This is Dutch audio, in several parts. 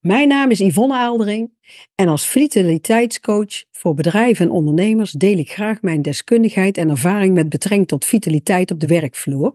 Mijn naam is Yvonne Aaldering en als vitaliteitscoach voor bedrijven en ondernemers deel ik graag mijn deskundigheid en ervaring met betrekking tot vitaliteit op de werkvloer.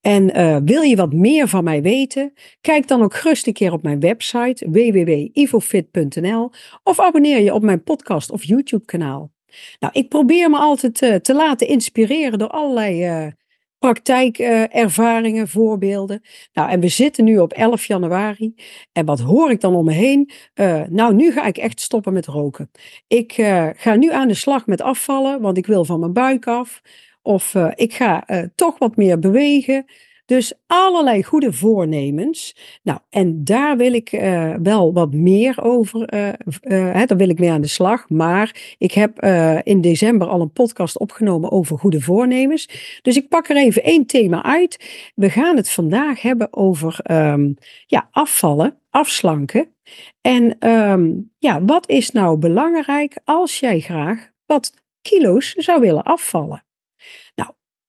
En uh, wil je wat meer van mij weten? Kijk dan ook gerust een keer op mijn website www.ivofit.nl of abonneer je op mijn podcast of YouTube kanaal. Nou, ik probeer me altijd uh, te laten inspireren door allerlei uh, praktijkervaringen, voorbeelden. Nou, en we zitten nu op 11 januari. En wat hoor ik dan om me heen? Uh, nou, nu ga ik echt stoppen met roken. Ik uh, ga nu aan de slag met afvallen, want ik wil van mijn buik af. Of uh, ik ga toch wat meer bewegen. Dus allerlei goede voornemens. Nou, en daar wil ik uh, wel wat meer over. Uh, uh, hè, daar wil ik mee aan de slag. Maar ik heb in december al een podcast opgenomen over goede voornemens. Dus ik pak er even één thema uit. We gaan het vandaag hebben over um, ja, afvallen, afslanken. En um, ja, wat is nou belangrijk als jij graag wat kilo's zou willen afvallen?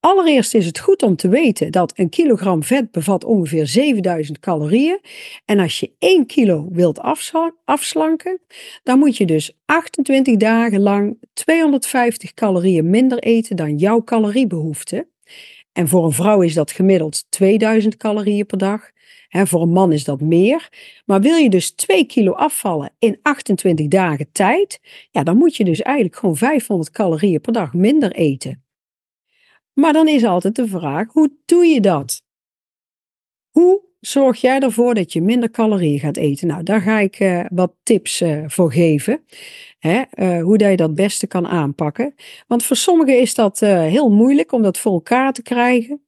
Allereerst is het goed om te weten dat een kilogram vet bevat ongeveer 7000 calorieën. En als je 1 kilo wilt afslanken, dan moet je dus 28 dagen lang 250 calorieën minder eten dan jouw caloriebehoefte. En voor een vrouw is dat gemiddeld 2000 calorieën per dag. He, voor een man is dat meer. Maar wil je dus 2 kilo afvallen in 28 dagen tijd, ja, dan moet je dus eigenlijk gewoon 500 calorieën per dag minder eten. Maar dan is altijd de vraag, hoe doe je dat? Hoe zorg jij ervoor dat je minder calorieën gaat eten? Nou, daar ga ik uh, wat tips uh, voor geven. Hè, uh, hoe dat je dat beste kan aanpakken. Want voor sommigen is dat heel moeilijk om dat voor elkaar te krijgen.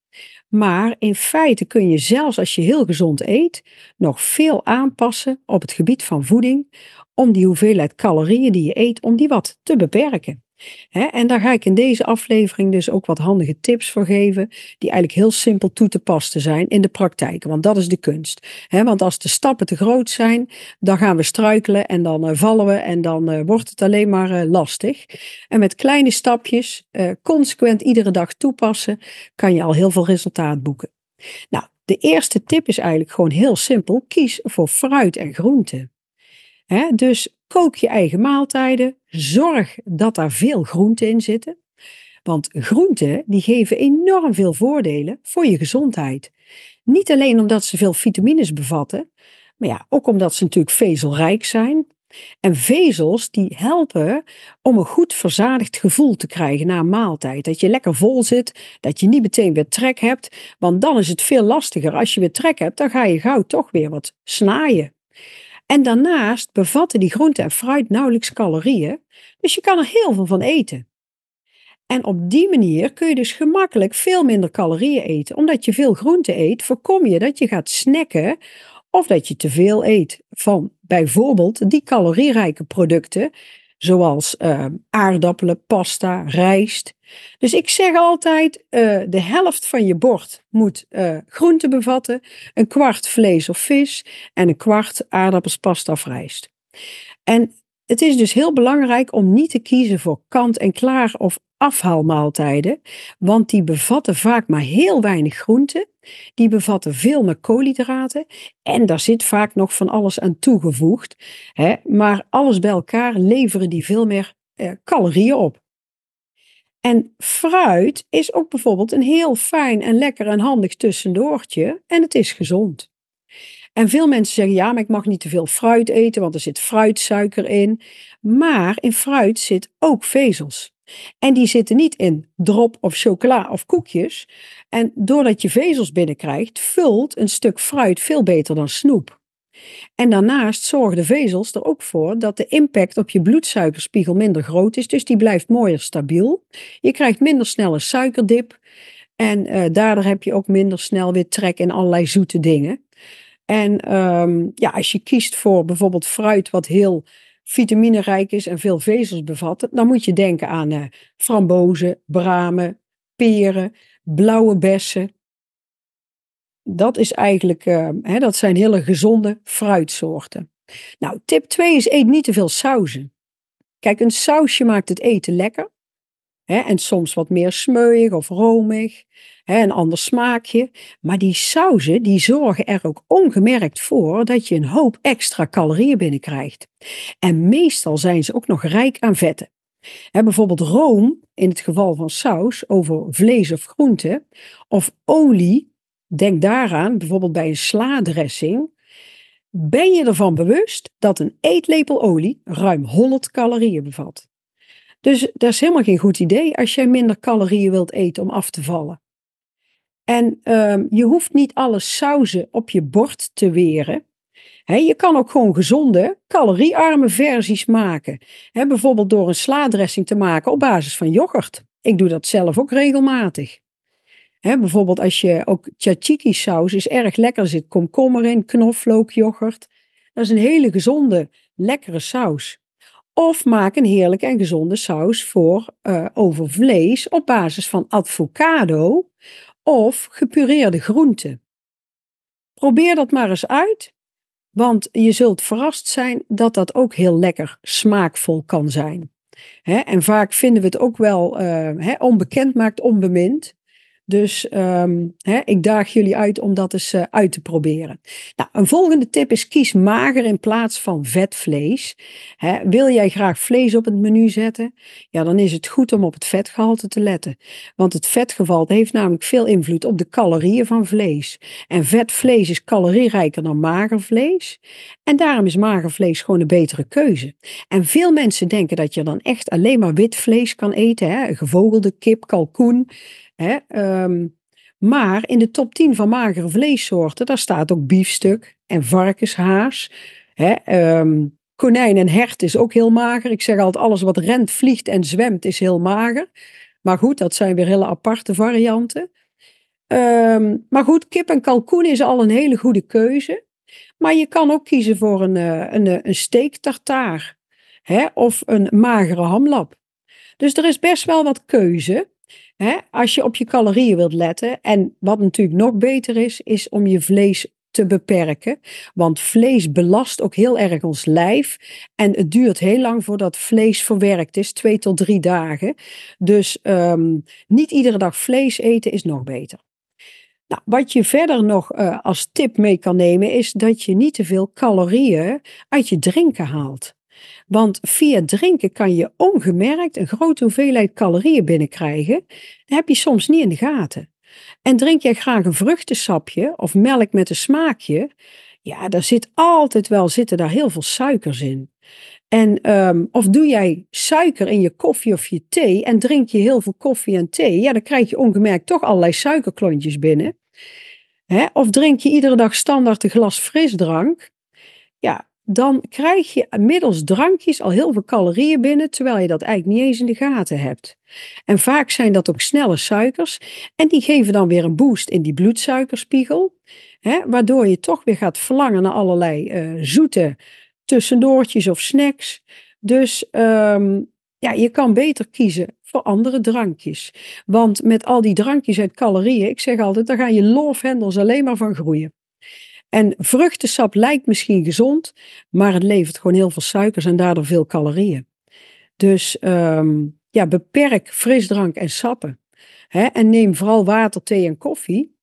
Maar in feite kun je zelfs als je heel gezond eet, nog veel aanpassen op het gebied van voeding. Om die hoeveelheid calorieën die je eet, om die wat te beperken en daar ga ik in deze aflevering dus ook wat handige tips voor geven, die eigenlijk heel simpel toe te passen zijn in de praktijk, want dat is de kunst. want als de stappen te groot zijn, dan gaan we struikelen en dan uh, vallen we en dan uh, wordt het alleen maar uh, lastig. En met kleine stapjes, consequent iedere dag toepassen, kan je al heel veel resultaat boeken. Nou, de eerste tip is eigenlijk gewoon heel simpel: kies voor fruit en groenten. dus Kook je eigen maaltijden. Zorg dat daar veel groenten in zitten. Want groenten die geven enorm veel voordelen voor je gezondheid. Niet alleen omdat ze veel vitamines bevatten, maar ja, ook omdat ze natuurlijk vezelrijk zijn. En vezels die helpen om een goed verzadigd gevoel te krijgen na een maaltijd. Dat je lekker vol zit, dat je niet meteen weer trek hebt. Want dan is het veel lastiger. Als je weer trek hebt, dan ga je gauw toch weer wat snaaien. En daarnaast bevatten die groente en fruit nauwelijks calorieën, dus je kan er heel veel van eten. En op die manier kun je dus gemakkelijk veel minder calorieën eten. Omdat je veel groente eet, voorkom je dat je gaat snacken of dat je te veel eet van bijvoorbeeld die calorierijke producten, zoals uh, aardappelen, pasta, rijst. Dus ik zeg altijd, uh, de helft van je bord moet uh, groente bevatten, een kwart vlees of vis en een kwart aardappels, pasta of rijst. En het is dus heel belangrijk om niet te kiezen voor kant-en-klaar of afhaalmaaltijden, want die bevatten vaak maar heel weinig groente. Die bevatten veel meer koolhydraten en daar zit vaak nog van alles aan toegevoegd. Hè? Maar alles bij elkaar leveren die veel meer eh, calorieën op. En fruit is ook bijvoorbeeld een heel fijn en lekker en handig tussendoortje en het is gezond. En veel mensen zeggen, ja, maar ik mag niet te veel fruit eten, want er zit fruitsuiker in. Maar in fruit zit ook vezels. En die zitten niet in drop of chocola of koekjes. En doordat je vezels binnenkrijgt, vult een stuk fruit veel beter dan snoep. En daarnaast zorgen de vezels er ook voor dat de impact op je bloedsuikerspiegel minder groot is, dus die blijft mooier stabiel. Je krijgt minder snel een suikerdip en uh, daardoor heb je ook minder snel weer trek in allerlei zoete dingen. En um, ja, als je kiest voor bijvoorbeeld fruit wat heel vitaminerijk is en veel vezels bevat, dan moet je denken aan uh, frambozen, bramen, peren, blauwe bessen. Dat is eigenlijk, uh, hè, dat zijn hele gezonde fruitsoorten. Nou, tip 2 is eet niet te veel sauzen. Kijk, een sausje maakt het eten lekker. En soms wat meer smeuig of romig. Een ander smaakje. Maar die sauzen die zorgen er ook ongemerkt voor dat je een hoop extra calorieën binnenkrijgt. En meestal zijn ze ook nog rijk aan vetten. Bijvoorbeeld room, in het geval van saus, over vlees of groente. Of olie, denk daaraan, bijvoorbeeld bij een sladressing. Ben je ervan bewust dat een eetlepel olie ruim 100 calorieën bevat? Dus dat is helemaal geen goed idee als jij minder calorieën wilt eten om af te vallen. En um, je hoeft niet alle sauzen op je bord te weren. Je kan ook gewoon gezonde, caloriearme versies maken. Bijvoorbeeld door een slaadressing te maken op basis van yoghurt. Ik doe dat zelf ook regelmatig. Bijvoorbeeld als je ook tzatziki saus is erg lekker. Er zit komkommer in, knoflook, yoghurt. Dat is een hele gezonde, lekkere saus. Of maak een heerlijke en gezonde saus voor uh, over vlees op basis van avocado of gepureerde groenten. Probeer dat maar eens uit, want je zult verrast zijn dat dat ook heel lekker smaakvol kan zijn. en vaak vinden we het ook wel uh, onbekend maakt onbemind. Dus hè, ik daag jullie uit om dat eens uh, uit te proberen. Nou, een volgende tip is kies mager in plaats van vetvlees. Hè, wil jij graag vlees op het menu zetten? Ja, dan is het goed om op het vetgehalte te letten. Want het vetgehalte heeft namelijk veel invloed op de calorieën van vlees. En vetvlees is calorierijker dan mager vlees. En daarom is mager vlees gewoon een betere keuze. En veel mensen denken dat je dan echt alleen maar wit vlees kan eten. Hè? Gevogelde kip, kalkoen. Hè? Um, maar in de top 10 van magere vleessoorten, daar staat ook biefstuk en varkenshaas. Hè? Um, konijn en hert is ook heel mager. Ik zeg altijd, alles wat rent, vliegt en zwemt is heel mager. Maar goed, dat zijn weer hele aparte varianten. Um, maar goed, kip en kalkoen is al een hele goede keuze. Maar je kan ook kiezen voor een, eh, een, eh, een steak? Of een magere hamlap. Dus er is best wel wat keuze. Hè, als je op je calorieën wilt letten. En wat natuurlijk nog beter is, is om je vlees te beperken. Want vlees belast ook heel erg ons lijf. En het duurt heel lang voordat vlees verwerkt is, twee tot drie dagen. Dus um, niet iedere dag vlees eten is nog beter. Nou, wat je verder nog uh, als tip mee kan nemen, is dat je niet te veel calorieën uit je drinken haalt. Want via drinken kan je ongemerkt een grote hoeveelheid calorieën binnenkrijgen. Dat heb je soms niet in de gaten. En drink jij graag een vruchtensapje of melk met een smaakje, ja, daar zit altijd wel zitten daar heel veel suikers in. En um, of doe jij suiker in je koffie of je thee en drink je heel veel koffie en thee, ja, dan krijg je ongemerkt toch allerlei suikerklontjes binnen. Hè? Of drink je iedere dag standaard een glas frisdrank, ja, dan krijg je middels drankjes al heel veel calorieën binnen, terwijl je dat eigenlijk niet eens in de gaten hebt. En vaak zijn dat ook snelle suikers en die geven dan weer een boost in die bloedsuikerspiegel, hè, waardoor je toch weer gaat verlangen naar allerlei uh, zoete tussendoortjes of snacks. Dus um, ja, je kan beter kiezen voor andere drankjes. Want met al die drankjes en calorieën, ik zeg altijd, daar gaan je love alleen maar van groeien. En vruchtensap lijkt misschien gezond, maar het levert gewoon heel veel suikers en daardoor veel calorieën. Dus um, ja, beperk frisdrank en sappen. Hè? En neem vooral water, thee en koffie.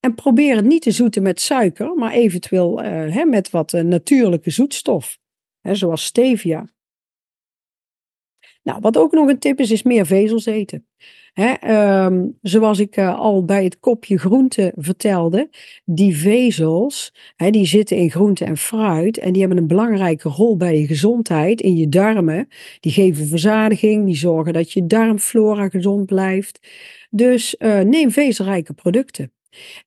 En probeer het niet te zoeten met suiker, maar eventueel uh, hè, met wat uh, natuurlijke zoetstof. Hè, zoals stevia. Nou, wat ook nog een tip is, is meer vezels eten. Hè, um, zoals ik uh, al bij het kopje groente vertelde, die vezels, hè, die zitten in groente en fruit en die hebben een belangrijke rol bij je gezondheid in je darmen. Die geven verzadiging, die zorgen dat je darmflora gezond blijft. Dus uh, neem vezelrijke producten.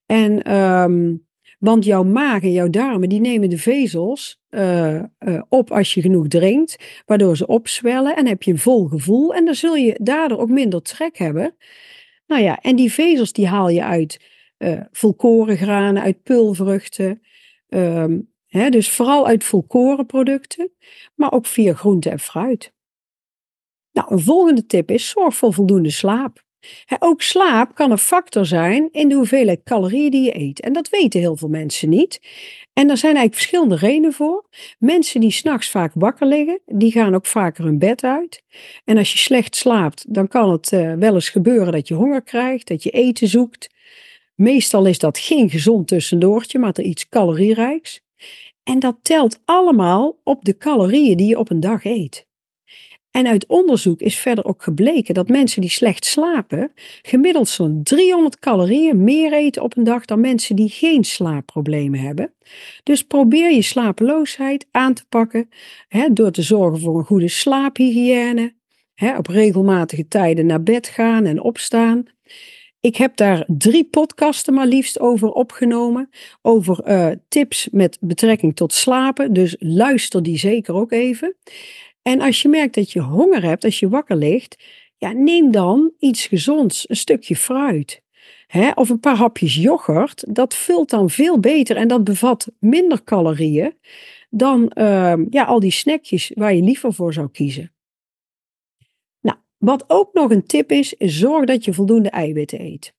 En um, want jouw maag en jouw darmen, die nemen de vezels uh, uh, op als je genoeg drinkt, waardoor ze opzwellen en heb je een vol gevoel en dan zul je daardoor ook minder trek hebben. Nou ja, en die vezels die haal je uit uh, volkorengranen, uit pulvruchten, um, hè, dus vooral uit volkorenproducten, maar ook via groente en fruit. Nou, een volgende tip is zorg voor voldoende slaap. Ook slaap kan een factor zijn in de hoeveelheid calorieën die je eet. En dat weten heel veel mensen niet. En daar zijn eigenlijk verschillende redenen voor. Mensen die s'nachts vaak wakker liggen, die gaan ook vaker hun bed uit. En als je slecht slaapt, dan kan het uh, wel eens gebeuren dat je honger krijgt, dat je eten zoekt. Meestal is dat geen gezond tussendoortje, maar er iets calorierijks. En dat telt allemaal op de calorieën die je op een dag eet. En uit onderzoek is verder ook gebleken dat mensen die slecht slapen gemiddeld zo'n 300 calorieën meer eten op een dag dan mensen die geen slaapproblemen hebben. Dus probeer je slapeloosheid aan te pakken hè, door te zorgen voor een goede slaaphygiëne, hè, op regelmatige tijden naar bed gaan en opstaan. Ik heb daar drie podcasten maar liefst over opgenomen. Over uh, tips met betrekking tot slapen. Dus luister die zeker ook even. En als je merkt dat je honger hebt, als je wakker ligt, ja, neem dan iets gezonds, een stukje fruit. Hè, of een paar hapjes yoghurt. Dat vult dan veel beter en dat bevat minder calorieën dan uh, ja, al die snackjes waar je liever voor zou kiezen. Nou, wat ook nog een tip is zorg dat je voldoende eiwitten eet.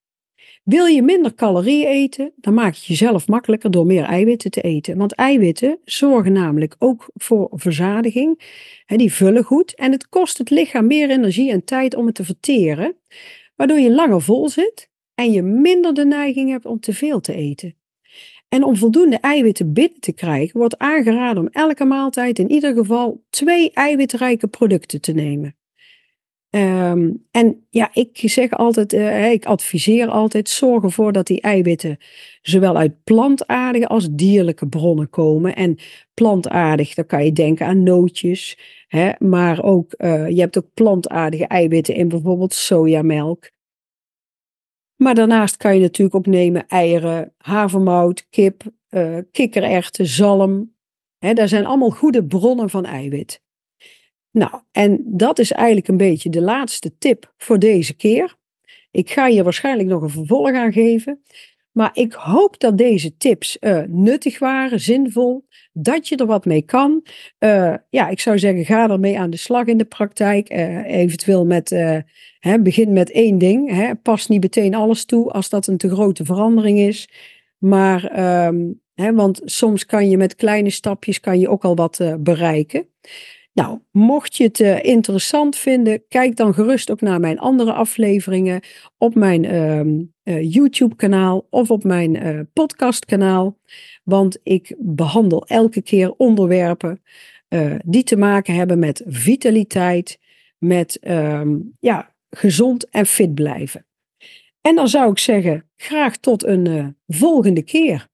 Wil je minder calorieën eten, dan maak je jezelf makkelijker door meer eiwitten te eten. Want eiwitten zorgen namelijk ook voor verzadiging. Die vullen goed en het kost het lichaam meer energie en tijd om het te verteren, waardoor je langer vol zit en je minder de neiging hebt om te veel te eten. En om voldoende eiwitten binnen te krijgen, wordt aangeraden om elke maaltijd in ieder geval twee eiwitrijke producten te nemen. Ehm, en ja, ik zeg altijd, uh, ik adviseer altijd, zorg ervoor dat die eiwitten zowel uit plantaardige als dierlijke bronnen komen. En plantaardig, dan kan je denken aan nootjes, hè, maar ook, uh, je hebt ook plantaardige eiwitten in bijvoorbeeld sojamelk. Maar daarnaast kan je natuurlijk ook nemen eieren, havermout, kip, uh, kikkererwten, zalm. Hè, daar zijn allemaal goede bronnen van eiwit. Nou, en dat is eigenlijk een beetje de laatste tip voor deze keer. Ik ga je waarschijnlijk nog een vervolg aan geven. Maar ik hoop dat deze tips uh, nuttig waren, zinvol, dat je er wat mee kan. Uh, ja, ik zou zeggen, ga ermee aan de slag in de praktijk. Uh, eventueel met, hè, begin met één ding. Hè. Pas niet meteen alles toe als dat een te grote verandering is. Maar, um, hè, want soms kan je met kleine stapjes kan je ook al wat bereiken. Nou, mocht je het uh, interessant vinden, kijk dan gerust ook naar mijn andere afleveringen op mijn uh, YouTube-kanaal of op mijn uh, podcast-kanaal. Want ik behandel elke keer onderwerpen die te maken hebben met vitaliteit, met ehm, ja, gezond en fit blijven. En dan zou ik zeggen, graag tot een volgende keer.